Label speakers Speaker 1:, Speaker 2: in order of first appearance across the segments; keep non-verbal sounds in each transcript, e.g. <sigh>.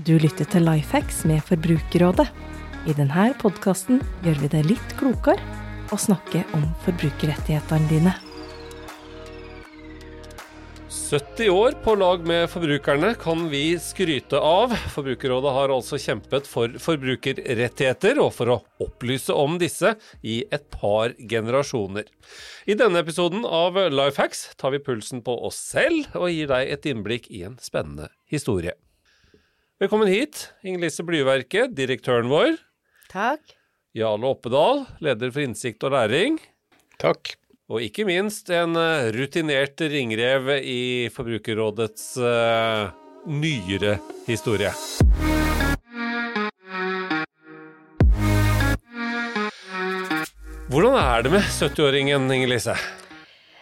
Speaker 1: Du lytter til Lifehacks med Forbrukerrådet. I denne podkasten gjør vi det litt klokere å snakke om forbrukerrettighetene dine.
Speaker 2: 70 år på lag med forbrukerne kan vi skryte av. Forbrukerrådet har altså kjempet for forbrukerrettigheter og for å opplyse om disse i et par generasjoner. I denne episoden av Lifehacks tar vi pulsen på oss selv og gir deg et innblikk i en spennende historie. Velkommen hit, Inger-Lise Blyverket, direktøren vår.
Speaker 3: Takk.
Speaker 2: Jarle Oppedal, leder for Innsikt og læring.
Speaker 4: Takk.
Speaker 2: Og ikke minst en eh, rutinert ringrev i Forbrukerrådets uh, nyere historie. Hvordan er det med 70-åringen, Inger-Lise?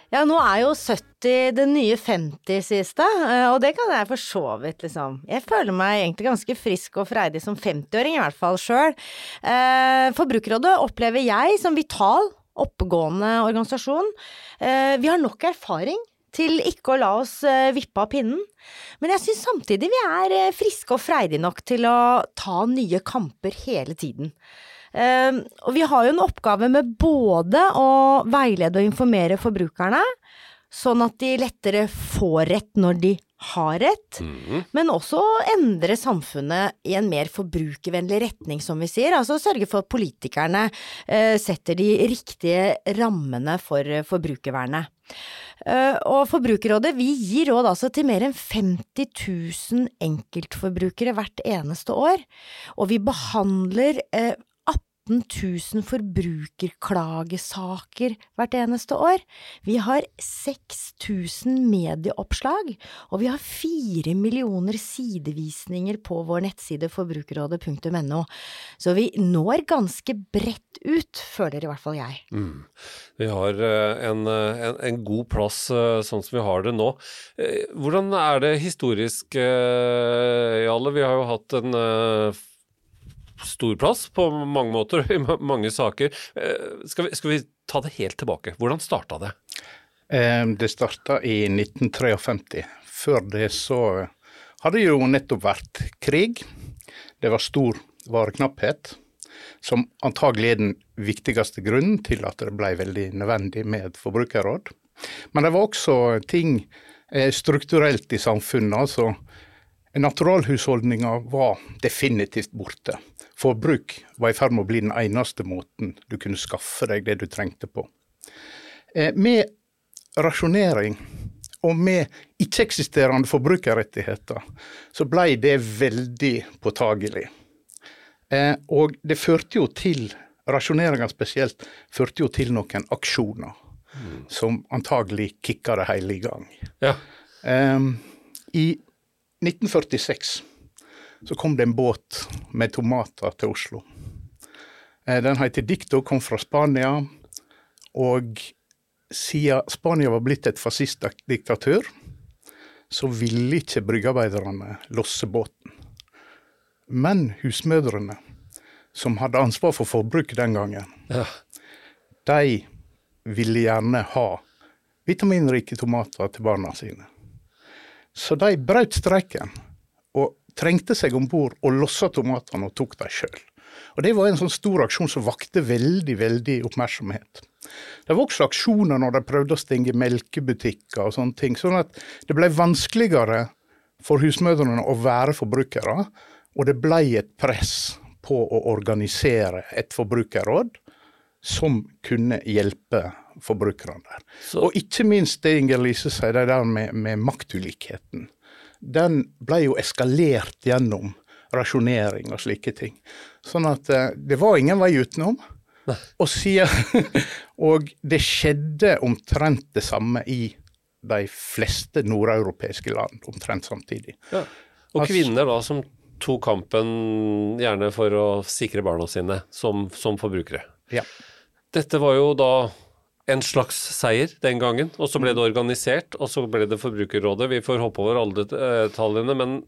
Speaker 3: Ja, nå er jo 70 det nye 50 siste, eh, og det kan jeg for så vidt, liksom. Jeg føler meg egentlig ganske frisk og freidig som 50-åring, i hvert fall sjøl. Eh, Forbrukerrådet opplever jeg som vital, oppegående organisasjon. Eh, vi har nok erfaring til ikke å la oss vippe av pinnen. Men jeg syns samtidig vi er friske og freidige nok til å ta nye kamper hele tiden. Uh, og vi har jo en oppgave med både å veilede og informere forbrukerne, sånn at de lettere får rett når de har rett, mm. men også endre samfunnet i en mer forbrukervennlig retning, som vi sier. Altså sørge for at politikerne uh, setter de riktige rammene for uh, forbrukervernet. Uh, og Forbrukerrådet vi gir råd altså til mer enn 50 000 enkeltforbrukere hvert eneste år. Og vi behandler uh, 18 000 forbrukerklagesaker hvert eneste år. Vi har 6000 medieoppslag, og vi har 4 millioner sidevisninger på vår nettside forbrukerrådet.no. Så vi når ganske bredt ut, føler i hvert fall jeg.
Speaker 2: Mm. Vi har eh, en, eh, en, en, god plass eh, sånn som vi har det nå. Hvordan er det historisk, Jale? Vi har jo hatt en stor plass på mange måter, i mange saker. Eh, skal vi, skal vi ta det helt tilbake? Hvordan starta det?
Speaker 4: Eh, det starta i 1953. Før det så hadde jo nettopp vært krig. Det var stor vareknapphet, som antagelig er den viktigste grunnen til at det ble veldig nødvendig med et forbrukerråd. Men det var også ting eh, strukturelt i samfunnet. altså Naturalhusholdninga var definitivt borte forbruk var i ferd med å bli den eneste måten du kunne skaffe deg det du trengte på. Eh, med rasjonering og med ikke-eksisterende forbrukerrettigheter, så ble det veldig påtagelig. Eh, og det førte jo til, rasjoneringa spesielt, førte jo til noen aksjoner mm. som antagelig kicka det hele i gang. Ja. Eh, I 1946 så kom det en båt med tomater til Oslo. Eh, den heter Dicto, kom fra Spania. Og siden Spania var blitt et fascistdiktatur, så ville ikke bryggearbeiderne losse båten. Men husmødrene, som hadde ansvar for forbruk den gangen, ja. de ville gjerne ha vitaminrike tomater til barna sine. Så de brøt streiken og trengte seg om bord og lossa tomatene og tok dem sjøl. Og Det var en sånn stor aksjon som vakte veldig veldig oppmerksomhet. Det var også aksjoner når de prøvde å stenge melkebutikker og sånne ting. Sånn at det ble vanskeligere for husmødrene å være forbrukere, og det ble et press på å organisere et forbrukerråd som kunne hjelpe forbrukerne der. Så. Og ikke minst det Inger Lise sier, det der med, med maktulikheten den ble jo eskalert gjennom rasjonering og slike ting. Sånn at eh, det var ingen vei utenom. Og, siden, <laughs> og det skjedde omtrent det samme i de fleste nordeuropeiske land omtrent samtidig. Ja.
Speaker 2: Og altså, kvinner da som tok kampen gjerne for å sikre barna sine som, som forbrukere. Ja. Dette var jo da en slags seier den gangen. Og så ble det organisert, og så ble det Forbrukerrådet. Vi får hoppe over alle detaljene, men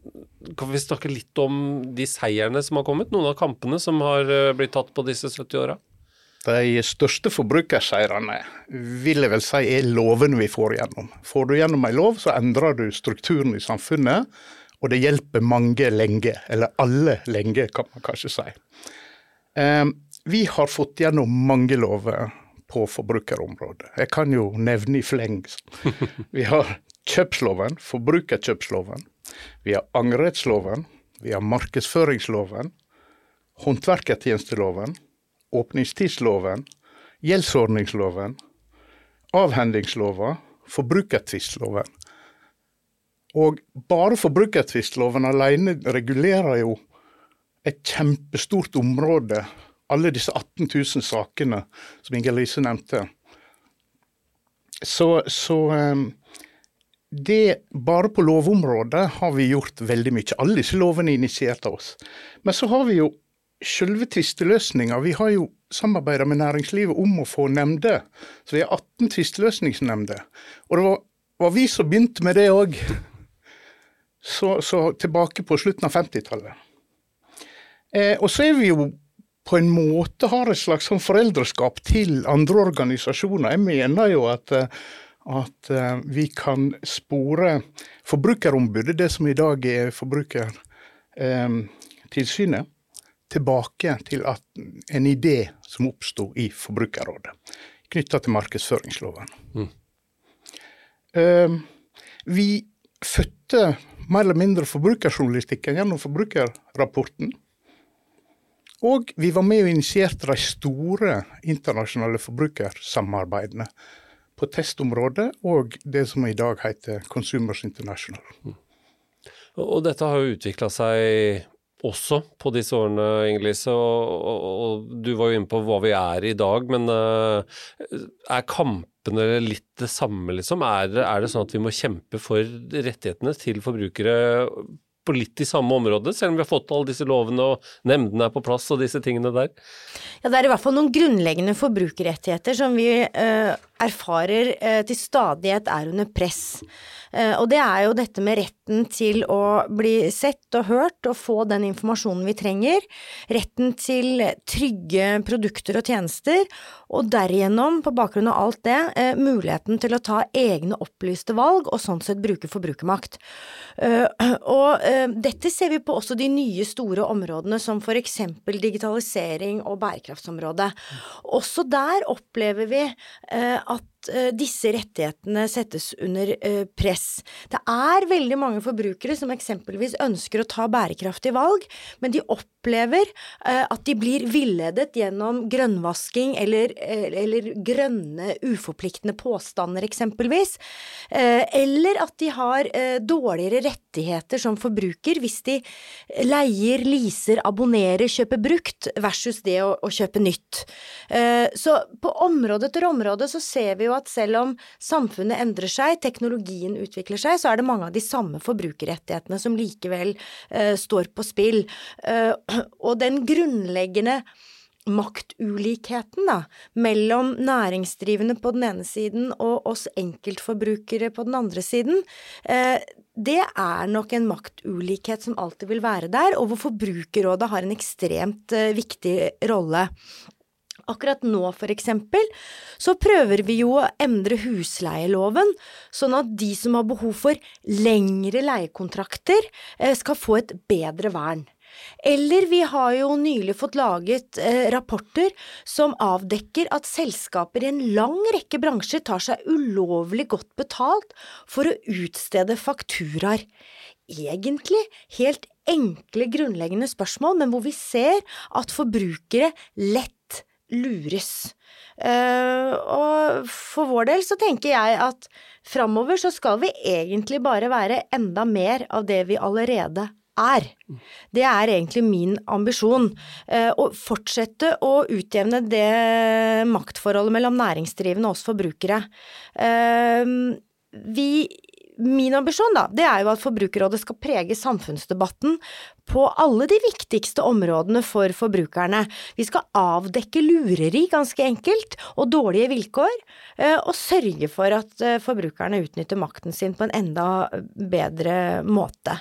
Speaker 2: kan vi snakke litt om de seierne som har kommet? Noen av kampene som har eh, blitt tatt på disse 70 åra?
Speaker 4: De største forbrukerseirene vil jeg vel si er lovene vi får gjennom. Får du gjennom en lov, så endrer du strukturen i samfunnet, og det hjelper mange lenge. Eller alle lenge, kan man kanskje si. Eh, vi har fått gjennom mange lover på forbrukerområdet. Jeg kan jo nevne i fleng. <laughs> Vi har kjøpsloven, forbrukerkjøpsloven. Vi har angrerettsloven. Vi har markedsføringsloven. Håndverkertjenesteloven. Åpningstidsloven. Gjeldsordningsloven. Avhendingslova. Forbrukertvistloven. Og bare forbrukertvistloven alene regulerer jo et kjempestort område alle disse 18 000 sakene som Inger-Lise nevnte. Så, så ehm, det, bare på lovområdet har vi gjort veldig mye. Alle disse lovene er initiert av oss. Men så har vi jo selve tvisteløsninga. Vi har jo samarbeida med næringslivet om å få nemnder. Så vi har 18 tvisteløsningsnemnder. Og det var, var, vi som begynte med det òg. Så, så, tilbake på slutten av 50-tallet. Eh, og så er vi jo på en måte har et slags sånn foreldreskap til andre organisasjoner. Jeg mener jo at, eh, at eh, vi kan spore Forbrukerombudet, det som i dag er Forbrukertilsynet, eh, tilbake til en idé som oppsto i Forbrukerrådet, knytta til markedsføringsloven. Mm. Vi fødte mer eller mindre forbrukerjournalistikken gjennom forbrukerrapporten. Og vi var med og initierte de store internasjonale forbrukersamarbeidene på testområdet og det som i dag heter Consumers International. Mm.
Speaker 2: Og dette har jo utvikla seg også på disse årene, Inger-Lise. Og, og, og, du var jo inne på hva vi er i dag, men uh, er kampene litt det samme, liksom? Er, er, det sånn at vi må kjempe for rettighetene til forbrukere på litt i samme område, selv om vi har fått alle disse lovene og nemndene er på plass og disse tingene der?
Speaker 3: Ja, det er i hvert fall noen grunnleggende forbrukerrettigheter som vi uh, erfarer uh, til stadighet er under press. Uh, og det er jo dette med retten til å bli sett og hørt og få den informasjonen vi trenger. Retten til trygge produkter og tjenester, og derigjennom, på bakgrunn av alt det, muligheten til å ta egne opplyste valg og sånn sett bruke forbrukermakt. Og dette ser vi på også de nye store områdene som for eksempel digitalisering og bærekraftsområdet. Også der opplever vi eh, at disse rettighetene settes under eh, press. Det er veldig mange forbrukere som eksempelvis ønsker å ta bærekraftige valg, men de opplever eh, at de blir villedet gjennom grønnvasking eller, eller grønne uforpliktende påstander, eksempelvis. Eller at de har dårligere rettigheter som forbruker hvis de leier, leaser, abonnerer, kjøper brukt, versus det å, å kjøpe nytt. Så på område etter område så ser vi jo at selv om samfunnet endrer seg, teknologien utvikler seg, så er det mange av de samme forbrukerrettighetene som likevel uh, står på spill. Uh, og den grunnleggende maktulikheten da, mellom næringsdrivende på den ene siden og oss enkeltforbrukere på den andre siden, uh, det er nok en maktulikhet som alltid vil være der, og hvor Forbrukerrådet har en ekstremt viktig rolle. Akkurat nå, for eksempel, så prøver vi jo å endre husleieloven, sånn at de som har behov for lengre leiekontrakter, eh, skal få et bedre vern. Eller vi har jo nylig fått laget eh, rapporter som avdekker at selskaper i en lang rekke bransjer tar seg ulovlig godt betalt for å utstede fakturaer. Egentlig helt enkle, grunnleggende spørsmål, men hvor vi ser at forbrukere lett lures. Uh, og for vår del så tenker jeg at framover så skal vi egentlig bare være enda mer av det vi allerede er. Det er egentlig min ambisjon. Uh, å fortsette å utjevne det maktforholdet mellom næringsdrivende og oss forbrukere. Uh, vi min ambisjon, da, det er jo at Forbrukerrådet skal prege samfunnsdebatten på alle de viktigste områdene for forbrukerne. Vi skal avdekke lureri, ganske enkelt, og dårlige vilkår, eh, og sørge for at eh, forbrukerne utnytter makten sin på en enda bedre måte.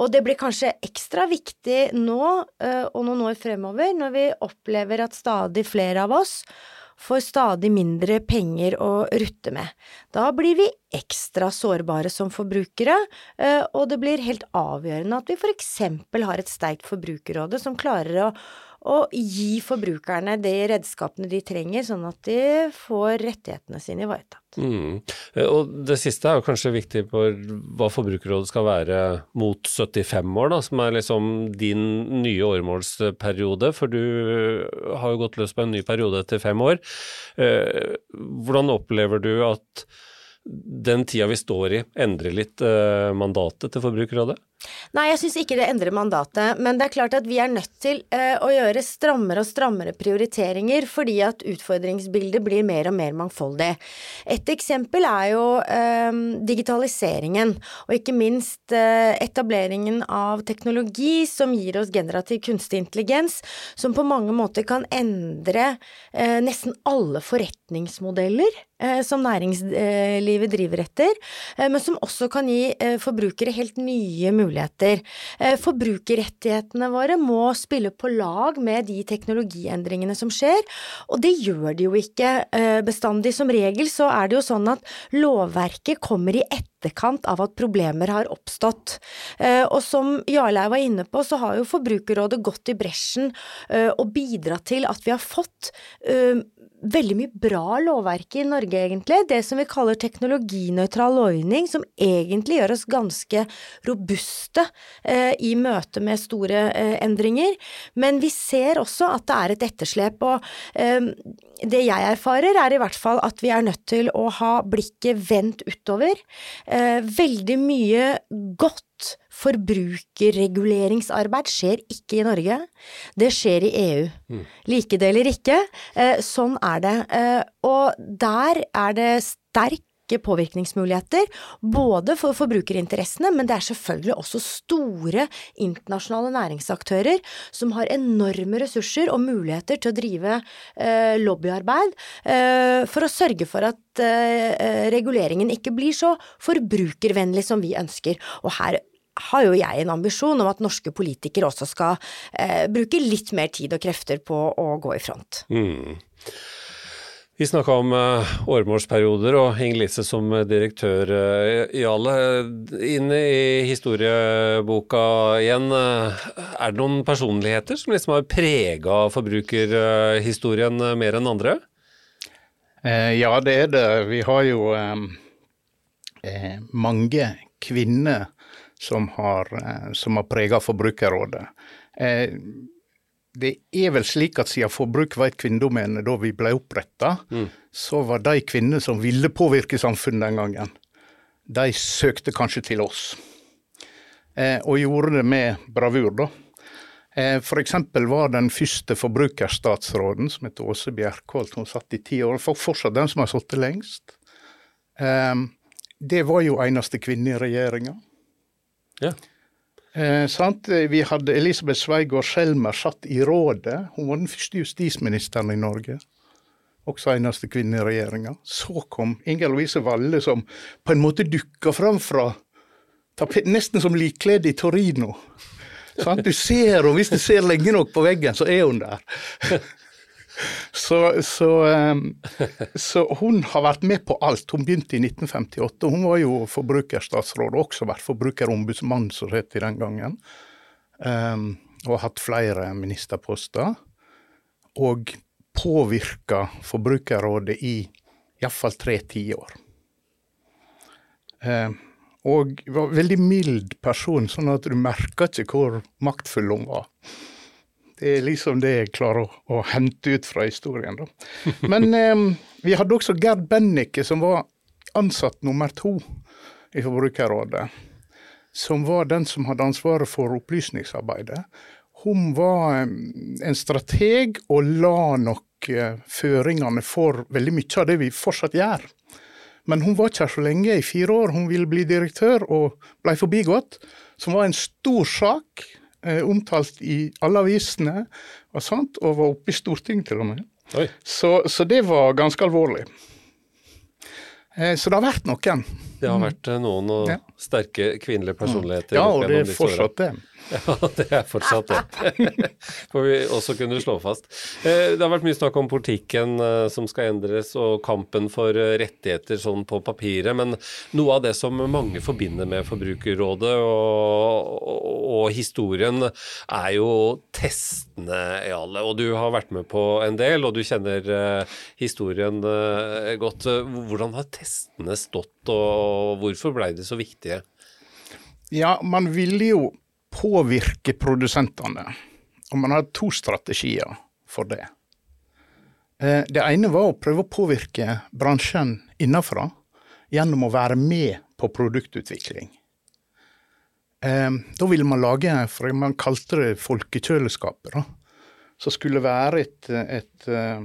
Speaker 3: Og det blir kanskje ekstra viktig nå eh, og noen år fremover, når vi opplever at stadig flere av oss får stadig mindre penger å rutte med. Da blir vi ekstra sårbare som forbrukere, eh, og det blir helt avgjørende at vi for eksempel har et sterkt forbrukerråde som klarer å og gi forbrukerne de redskapene de trenger, sånn at de får rettighetene sine ivaretatt.
Speaker 2: Mm. Eh, og det siste er jo kanskje viktig for hva Forbrukerrådet skal være mot 75 år, da, som er liksom din nye åremålsperiode, for du har jo gått løs på en ny periode etter fem år. Eh, hvordan opplever du at den tida vi står i, endrer litt eh, mandatet til Forbrukerrådet?
Speaker 3: Nei, jeg syns ikke det endrer mandatet, men det er klart at vi er nødt til uh, å gjøre strammere og strammere prioriteringer fordi at utfordringsbildet blir mer og mer mangfoldig. Et eksempel er jo uh, digitaliseringen, og ikke minst uh, etableringen av teknologi som gir oss generativ kunstig intelligens, som på mange måter kan endre nesten alle forretningsmodeller som næringslivet driver etter, men som også kan gi forbrukere helt nye muligheter muligheter. Eh, forbrukerrettighetene våre må spille på lag med de teknologiendringene som skjer, og det gjør de jo ikke eh, bestandig. Som regel så er det jo sånn at lovverket kommer i etterkant av at problemer har oppstått. Eh, og som Jarlei var inne på, så har jo Forbrukerrådet gått i bresjen og bidratt til at vi har fått veldig mye bra lovverk i Norge, egentlig. Det som vi kaller teknologinøytral lovgivning, som egentlig gjør oss ganske robuste eh, i møte med store eh, endringer. Men vi ser også at det er et etterslep. Og eh, det jeg erfarer, er i hvert fall at vi er nødt til å ha blikket vendt utover. Eh, veldig mye godt forbrukerreguleringsarbeid skjer ikke i Norge, det skjer i EU. Mm. Like det eller ikke, eh, sånn er det. Eh, og der er det sterk påvirkningsmuligheter, både for forbrukerinteressene, men det er selvfølgelig også store internasjonale næringsaktører som har enorme ressurser og muligheter til å drive eh, lobbyarbeid eh, for å sørge for at eh, reguleringen ikke blir så forbrukervennlig som vi ønsker. Og her har jo jeg en ambisjon om at norske politikere også skal eh, bruke litt mer tid og krefter på å gå i front. Mm.
Speaker 2: Vi snakka om uh, åremålsperioder og Inger-Lise som direktør. i Jale, inne i historieboka igjen, er det noen personligheter som liksom har prega forbrukerhistorien mer enn andre?
Speaker 4: ja, det er det. Vi har jo mange kvinner som har, eh, som har prega Forbrukerrådet. Eh, det er vel slik at siden forbruk var et kvinnedomene da vi ble oppretta, mm. så var de kvinner som ville påvirke samfunnet den gangen, de søkte kanskje til oss. Eh, og gjorde det med bravur, da. F.eks. var den første forbrukerstatsråden, som heter Åse Bjerkholt, hun satt i ti år, fortsatt den som har sittet lengst. Det var jo eneste kvinne i regjeringa. Ja. Eh? Vi hadde Elisabeth Sveigård Schelmer satt i rådet. Hun var den første justisministeren i Norge. Også eneste kvinne i regjeringa. Så kom Inger Louise Valle, som på en måte dukka fram fra nesten som likkledd i Torino. Sant? Du ser henne, hvis du ser lenge nok på veggen, så er hun der. Så, så, så, hun har vært med på alt. Hun begynte i 1958. Hun var jo forbrukerstatsråd, og også vært forbrukerombudsmann, som det het den gangen. Og hatt flere ministerposter. Og påvirka Forbrukerrådet i iallfall tre tiår. Og var veldig mild person, sånn at du merka ikke hvor maktfull hun var. Det er liksom det jeg klarer å, å hente ut fra historien. Da. Men eh, vi hadde også Gerd Bennike, som var ansatt nummer to i Forbrukerrådet. Som var den som hadde ansvaret for opplysningsarbeidet. Hun var en strateg og la nok eh, føringene for veldig mye av det vi fortsatt gjør. Men hun var ikke her så lenge, i fire år. Hun ville bli direktør og ble forbigått. Som var en stor sak omtalt i alle avisene, og, sånt, og var oppe i Stortinget til og med. Så, så, det var ganske alvorlig. Eh, så det har vært noen.
Speaker 2: Det har vært eh, noen og
Speaker 4: Ja.
Speaker 2: sterke kvinnelige personligheter.
Speaker 4: Ja, og det er fortsatt det. <laughs>
Speaker 2: Ja, det er fortsatt det. <laughs> Får vi også kunne slå fast. Eh, Det har vært mye snakk om politikken eh, som skal endres, og kampen for eh, rettigheter sånn på papiret. Men noe av det som mange forbinder med Forbrukerrådet og, og, og historien, er jo testene, Jarle. Og du har vært med på en del, og du kjenner historien godt. Hvordan har testene stått, og hvorfor ble de så viktige?
Speaker 4: Ja, man ville jo påvirke produsentene. Og man hadde to strategier for det. Eh, Det ene var å prøve å påvirke bransjen innenfra gjennom å være med på produktutvikling. Eh, Da ville man lage, for man kalte det folkekjøleskapet. Som skulle være et, et eh,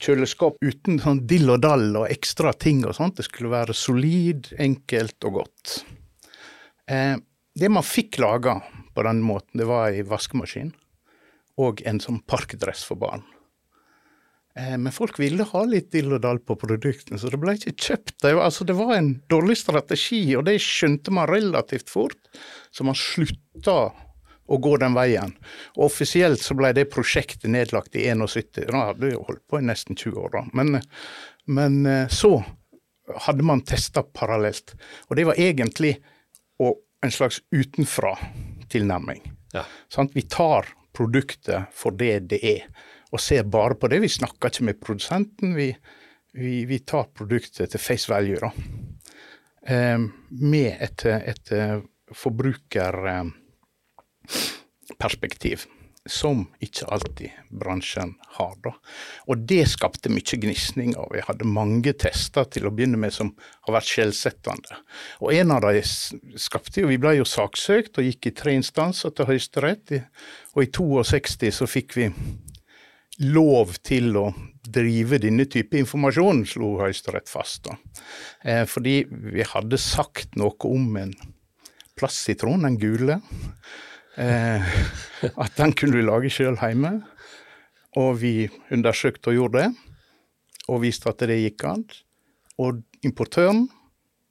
Speaker 4: kjøleskap uten sånn dill og dall og ekstra ting og sånt. Det skulle være solid, enkelt og godt. Det man fikk laga på den måten, det var ei vaskemaskin og en sånn parkdress for barn. Eh, men folk ville ha litt dill og dall på produktene, så det ble ikke kjøpt. Det var, altså, det var en dårlig strategi, og det skjønte man relativt fort, så man slutta å gå den veien. Og offisielt så ble det prosjektet nedlagt i 71. Da hadde jo holdt på i nesten 20 år, da. Men, men eh, så hadde man testa parallelt. Og det var egentlig å, en slags utenfra-tilnærming.
Speaker 2: Ja.
Speaker 4: Sånn, Vi tar produktet for det det er, og ser bare på det. Vi snakker ikke med produsenten, vi, vi, vi tar produktet til face value, da. Eh, med et, et forbrukerperspektiv. Som ikke alltid bransjen har. Da. Og det skapte mye gnisninger. Vi hadde mange tester til å begynne med som har vært skjellsettende. Og en av de skapte jo Vi ble jo saksøkt og gikk i tre instanser til Høyesterett. Og i 62 så fikk vi lov til å drive denne type informasjon, slo Høyesterett fast. da. Eh, fordi vi hadde sagt noe om en plastsitron, den gule. Eh, at den kunne vi lage sjøl hjemme. Og vi undersøkte og gjorde det, og viste at det gikk an. Og importøren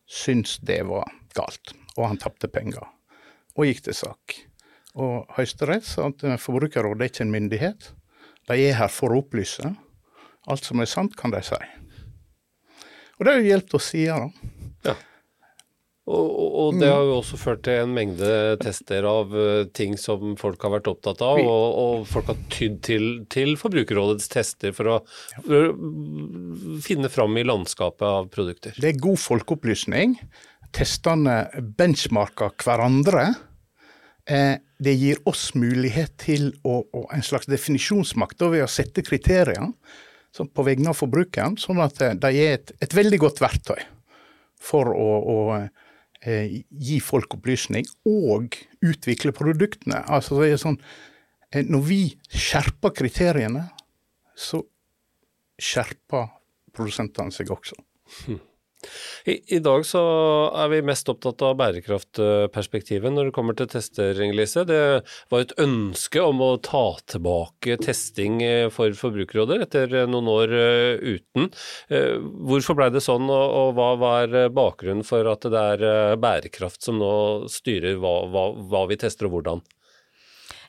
Speaker 4: syntes det var galt, og han tapte penger. Og gikk til sak. Og Høyesterett sa at eh, Forbrukerrådet er ikke en myndighet. De er her for å opplyse. Alt som er sant, kan de si. Og det har jo hjulpet oss da.
Speaker 2: Og, og, det har jo også ført til en mengde tester av eh, ting som folk har vært opptatt av, og, og folk har tydd til, til Forbrukerrådets tester for å for å finne fram i landskapet av produkter.
Speaker 4: Det er god folkeopplysning. Testene benchmarker hverandre. Eh, det gir oss mulighet til å, å en slags definisjonsmakt ved å sette kriterier på vegne av forbrukeren, sånn at eh, de er et, et veldig godt verktøy for å, å gi folk opplysning og utvikle produktene. Altså det er sånn, eh, Når vi skjerper kriteriene, så skjerper produsentene seg også.
Speaker 2: I, I dag så er vi mest opptatt av bærekraftperspektivet når det kommer til tester, Inger-Lise. Det var et ønske om å ta tilbake testing eh, for Forbrukerrådet etter eh, noen år eh, uten. Hvorfor ble det sånn, og, og hva var bakgrunnen for at det er bærekraft som nå styrer hva, hva, hva vi tester og hvordan?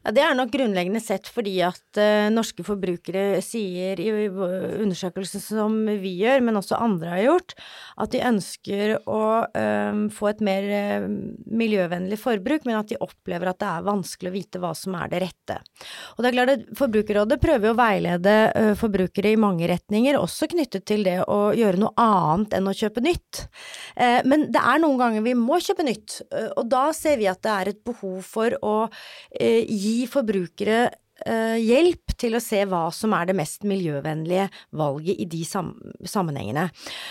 Speaker 3: Ja, Det er nok grunnleggende sett fordi at uh, norske forbrukere sier i undersøkelser som vi gjør, men også andre har gjort, at de ønsker å um, få et mer uh, miljøvennlig forbruk, men at de opplever at det er vanskelig å vite hva som er det rette. Og det er klart at Forbrukerrådet prøver å veilede uh, forbrukere i mange retninger, også knyttet til det å gjøre noe annet enn å kjøpe nytt. Men det er noen ganger vi må kjøpe nytt, og da ser vi at det er et behov for å eh, gi forbrukere hjelp til å se hva som er det mest miljøvennlige valget i de sam sammenhengene.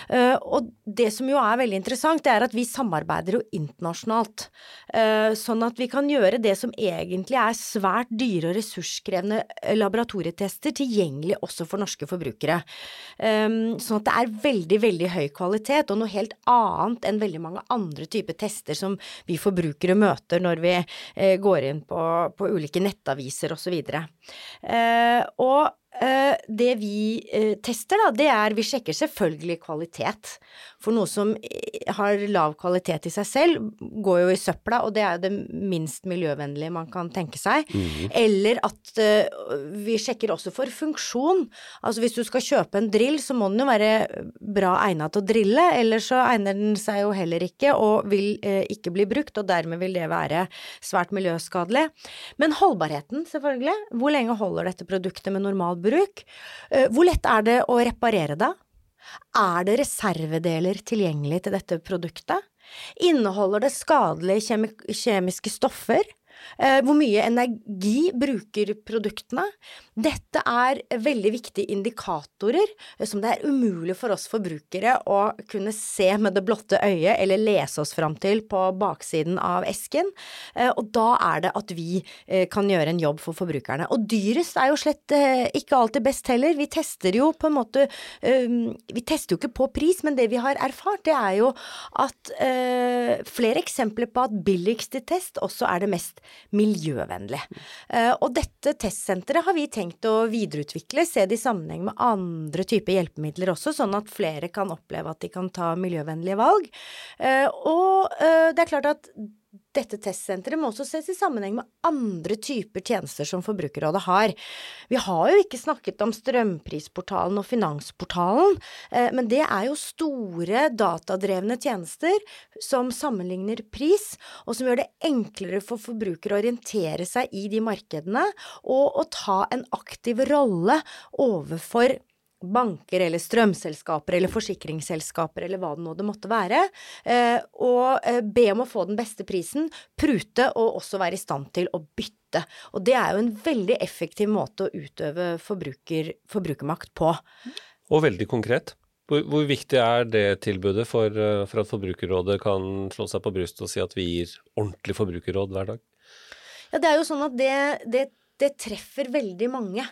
Speaker 3: Eh, og det som jo er veldig interessant, det er at vi samarbeider jo internasjonalt. Eh, sånn at vi kan gjøre det som egentlig er svært dyre og ressurskrevende eh, laboratorietester tilgjengelig også for norske forbrukere. Eh, sånn at det er veldig, veldig høy kvalitet, og noe helt annet enn veldig mange andre typer tester som vi forbrukere møter når vi eh, går inn på, på ulike nettaviser osv. Eh, og det vi eh, tester, da, det er Vi sjekker selvfølgelig kvalitet. For noe som eh, har lav kvalitet i seg selv, går jo i søpla, og det er jo det minst miljøvennlige man kan tenke seg. Eller at eh, vi sjekker også for funksjon. Altså hvis du skal kjøpe en drill, så må den jo være bra egnet til å drille, eller så egner den seg jo heller ikke og vil eh, ikke bli brukt, og dermed vil det være svært miljøskadelig. Men holdbarheten, selvfølgelig. Hvor lenge holder dette produktet med normal bruk? Eh, Hvor lett er det å reparere det? Er det reservedeler tilgjengelig til dette produktet? Inneholder det skadelige kjemiske stoffer? Eh, Hvor mye energi bruker produktene? Dette er veldig viktige indikatorer eh, som det er umulig for oss forbrukere å kunne se med det blotte øyet eller lese oss fram til på baksiden av esken. Eh, Og da er det at vi eh, kan gjøre en jobb for forbrukerne. Og dyrest er jo slett ikke alltid best heller. Vi tester jo på en måte Vi tester jo ikke på pris, men det vi har erfart, det er jo at flere eksempler på at billigste test også er det mest miljøvennlig. Eh, og dette testsenteret har vi tenkt å videreutvikle, se i sammenheng med andre typer hjelpemidler også, sånn at flere kan oppleve at de kan ta miljøvennlige valg. Eh, og eh, det er klart at dette testsenteret må også ses i sammenheng med andre typer tjenester som Forbrukerrådet har. Vi har jo ikke snakket om strømprisportalen og finansportalen, eh, men det er jo store datadrevne tjenester som sammenligner pris, og som gjør det enklere for forbrukere å orientere seg i de markedene og å ta en aktiv rolle overfor banker eller strømselskaper eller forsikringsselskaper eller hva det nå det måtte være, eh, og eh, be om å få den beste prisen, prute og også være i stand til å bytte. Og det er jo en veldig effektiv måte å utøve forbruker, forbrukermakt på.
Speaker 2: Og veldig konkret. Hvor, hvor viktig er det tilbudet for, eh, for at Forbrukerrådet kan slå seg på brystet og si at vi gir ordentlig forbrukerråd hver dag?
Speaker 3: Ja, det er jo sånn at det, det, det treffer veldig mange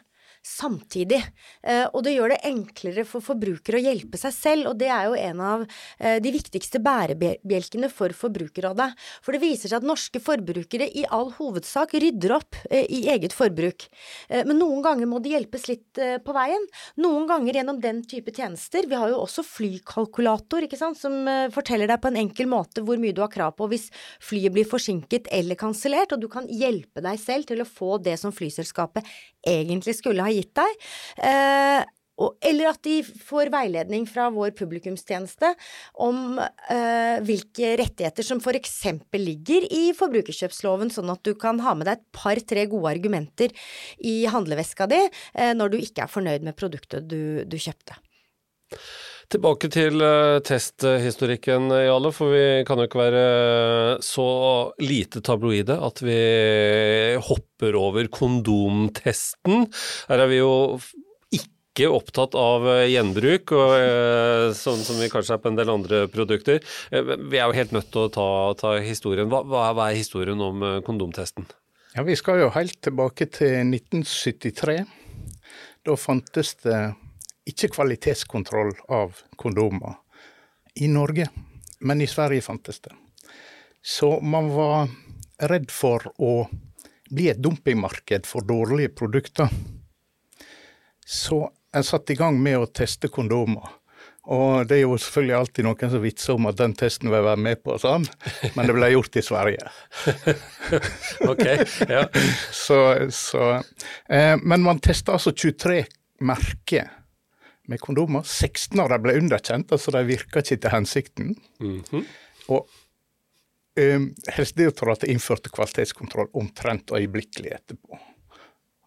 Speaker 3: samtidig. Eh, og det gjør det enklere for forbrukere å hjelpe seg selv, og det er jo en av eh, de viktigste bærebjelkene for Forbrukerrådet. For det viser seg at norske forbrukere i all hovedsak rydder opp eh, i eget forbruk. Men noen ganger må de hjelpes litt på veien. Noen ganger gjennom den type tjenester. Vi har jo også flykalkulator, ikke sant, som forteller deg på en enkel måte hvor mye du har krav på hvis flyet blir forsinket eller kansellert, og du kan hjelpe deg selv til å få det som flyselskapet egentlig skulle ha gitt deg. Eh, og, eller at de får veiledning fra vår publikumstjeneste om eh, hvilke rettigheter som f.eks. ligger i forbrukerkjøpsloven, sånn at du kan ha med deg et par-tre gode argumenter i handleveska di eh, når du ikke er fornøyd med produktet du, du kjøpte.
Speaker 2: Tilbake til uh, testhistorikken, Jale, for vi kan jo ikke være så lite tabloide at vi hopper over kondomtesten. Her er vi jo ikke opptatt av uh, gjenbruk, og, sånn som vi kanskje er på en del andre produkter. vi er jo helt nødt til å ta, ta historien. Hva, hva, er historien om kondomtesten?
Speaker 4: Ja, Vi skal jo helt tilbake til 1973. Da fantes det ikke kvalitetskontroll av kondomer i Norge, men i Sverige fantes det. Så man var redd for å bli et dumpingmarked for dårlige produkter. Så en satte i gang med å teste kondomer. Og det er jo selvfølgelig alltid noen som vitser om at den testen vil jeg være med på, sånn. men det ble gjort i Sverige. <laughs>
Speaker 2: ok, ja. <laughs>
Speaker 4: Så, så, eh, men man testa altså 23 merker med kondomer. 16 av dem ble underkjent, altså de virka ikke til hensikten.
Speaker 2: Mm -hmm.
Speaker 4: Og um, Helsedirektoratet innførte kvalitetskontroll omtrent øyeblikkelig etterpå.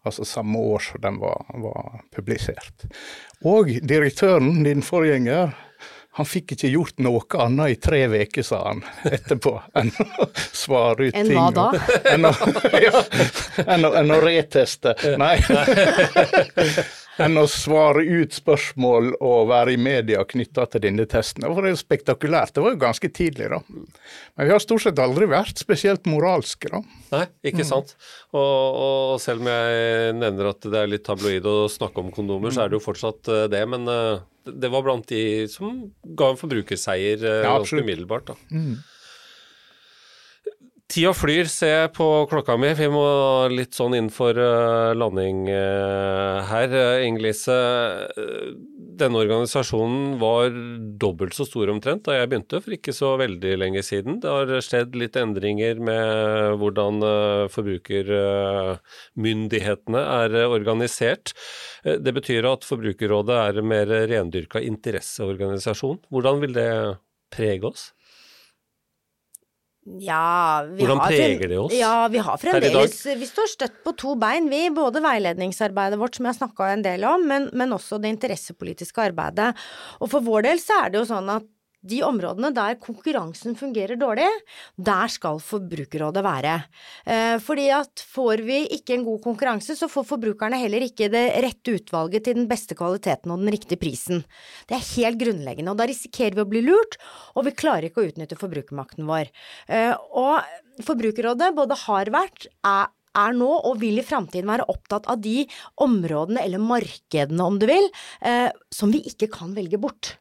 Speaker 4: Altså samme år som den var, var publisert. Og direktøren, din forgjenger, han fikk ikke gjort noe annet i tre uker, sa han etterpå, <laughs> enn å svare ut
Speaker 3: en
Speaker 4: ting.
Speaker 3: Enn hva da?
Speaker 4: Enn å, <laughs> ja, enn å, enn å reteste. Nei. <laughs> enn å svare ut spørsmål og være i media knytta til denne testen. Det var jo spektakulært. Det var jo ganske tidlig, da. Men vi har stort sett aldri vært spesielt moralske, da.
Speaker 2: Nei, ikke sant. Og, og, selv om jeg nevner at det er litt tabloid å snakke om kondomer, så er det jo fortsatt eh, det. Men uh, det var blant de som ga en forbrukerseier uh,
Speaker 4: ja,
Speaker 2: ganske umiddelbart, da.
Speaker 4: Mm.
Speaker 2: Tida flyr, ser jeg på klokka mi. Vi må litt sånn inn for uh, landing uh, her. Uh, Inger-Lise, denne organisasjonen var dobbelt så stor omtrent da jeg begynte for ikke så veldig lenge siden. Det har skjedd litt endringer med hvordan forbrukermyndighetene er organisert. Det betyr at Forbrukerrådet er en mer rendyrka interesseorganisasjon. Hvordan vil det prege oss?
Speaker 3: Ja, vi
Speaker 2: Hvordan
Speaker 3: har,
Speaker 2: preger det oss?
Speaker 3: Ja, vi har fremdeles Vi står støtt på to bein, vi. Både veiledningsarbeidet vårt, som jeg har snakka en del om, men, men også det interessepolitiske arbeidet. Og for vår del så er det jo sånn at de områdene der konkurransen fungerer dårlig, der skal Forbrukerrådet være. Eh, fordi at får vi ikke en god konkurranse, så får forbrukerne heller ikke det rette utvalget til den beste kvaliteten og den riktige prisen. Det er helt grunnleggende, og da risikerer vi å bli lurt, og vi klarer ikke å utnytte forbrukermakten vår. Eh, og Forbrukerrådet både har vært, er er nå og vil i framtiden være opptatt av de områdene, eller markedene om du vil, eh, som vi ikke kan velge bort.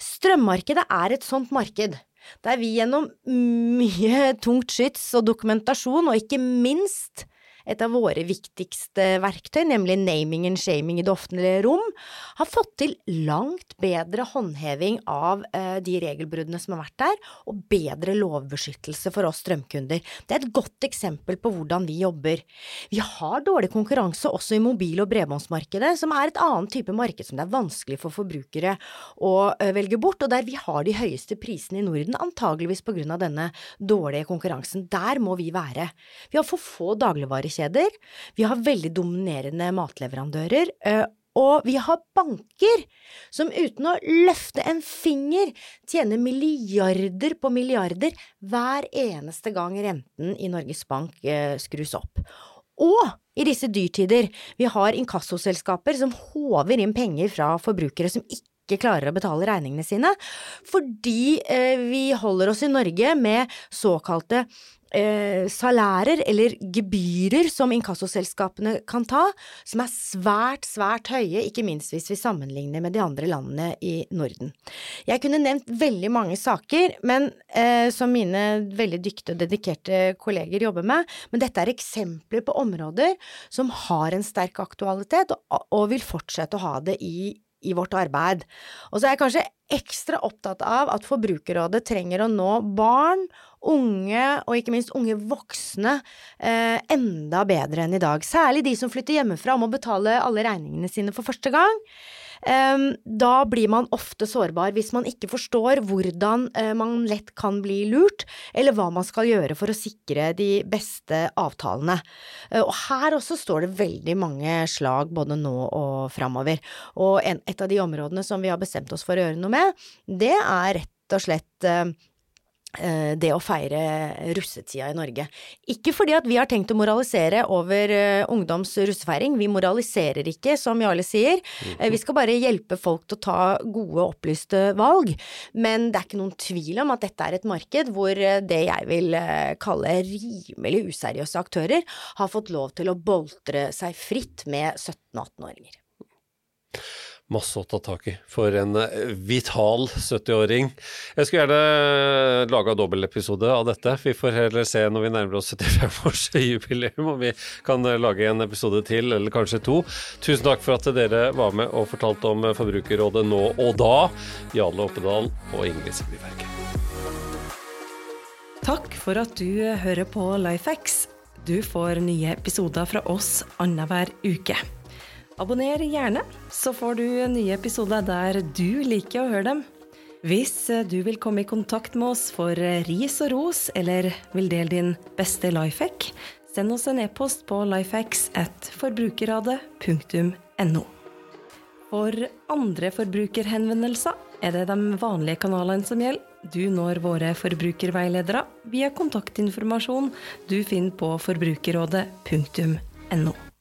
Speaker 3: Strømmarkedet er et sånt marked, der vi gjennom mye tungt skyts og dokumentasjon, og ikke minst et av våre viktigste verktøy, nemlig naming and shaming i det offentlige rom, har fått til langt bedre håndheving av eh, de regelbruddene som har vært der, og bedre lovbeskyttelse for oss strømkunder. Det er et godt eksempel på hvordan vi jobber. Vi har dårlig konkurranse også i mobil- og bredbåndsmarkedet, som er et annet type marked som det er vanskelig for forbrukere å eh, velge bort, og der vi har de høyeste prisene i Norden, antageligvis på grunn av denne dårlige konkurransen. Der må vi være. Vi har for få dagligvarekjeder, vi har veldig dominerende matleverandører, eh, og vi har banker som uten å løfte en finger tjener milliarder på milliarder hver eneste gang renten i Norges Bank eh, skrus opp. Og i disse dyrtider, vi har inkassoselskaper som håver inn penger fra forbrukere som ikke klarer å betale regningene sine, fordi eh, vi holder oss i Norge med såkalte eh, salærer eller gebyrer som inkassoselskapene kan ta, som er svært, svært høye, ikke minst hvis vi sammenligner med de andre landene i Norden. Jeg kunne nevnt veldig mange saker, men eh, som mine veldig dyktige og dedikerte kolleger jobber med, men dette er eksempler på områder som har en sterk aktualitet, og, og vil fortsette å ha det i i vårt arbeid. Og så er jeg kanskje ekstra opptatt av at Forbrukerrådet trenger å nå barn, unge og ikke minst unge voksne eh, enda bedre enn i dag. Særlig de som flytter hjemmefra og må betale alle regningene sine for første gang. Da blir man ofte sårbar hvis man ikke forstår hvordan eh, man lett kan bli lurt, eller hva man skal gjøre for å sikre de beste avtalene. Eh, og her også står det veldig mange slag både nå og framover. Og et av de områdene som vi har bestemt oss for å gjøre noe med, det er rett og slett eh, det å feire russetida i Norge. Ikke fordi at vi har tenkt å moralisere over eh, ungdoms russefeiring, vi moraliserer ikke, som Jarle sier. Eh, Vi skal bare hjelpe folk til å ta gode, opplyste valg. Men det er ikke noen tvil om at dette er et marked hvor eh, det jeg vil eh, kalle rimelig useriøse aktører, har fått lov til å boltre seg fritt med 17- og 18-åringer.
Speaker 2: Masse å ta tak i for en eh, vital 70-åring. Jeg skulle gjerne laga dobbeltepisode av dette. Vi får heller se når vi nærmer oss 75-årsjubileum <laughs> om vi kan eh, lage en episode til, eller kanskje to. Tusen takk for at dere var med og fortalte om Forbrukerrådet nå og da. Jarle Oppedal og Ingrid Sigrid
Speaker 1: Takk for at du hører på Lifehacks. Du får nye episoder fra oss annenhver uke. Abonner gjerne, så får du nye episoder der du liker å høre dem. Hvis du vil komme i kontakt med oss for ris og ros, eller vil dele din beste lifehack, send oss en e-post på lifehacks at forbrukerradet.no. For andre forbrukerhenvendelser er det de vanlige kanalene som gjelder. Du når våre forbrukerveiledere via kontaktinformasjon du finner på forbrukerrådet.no.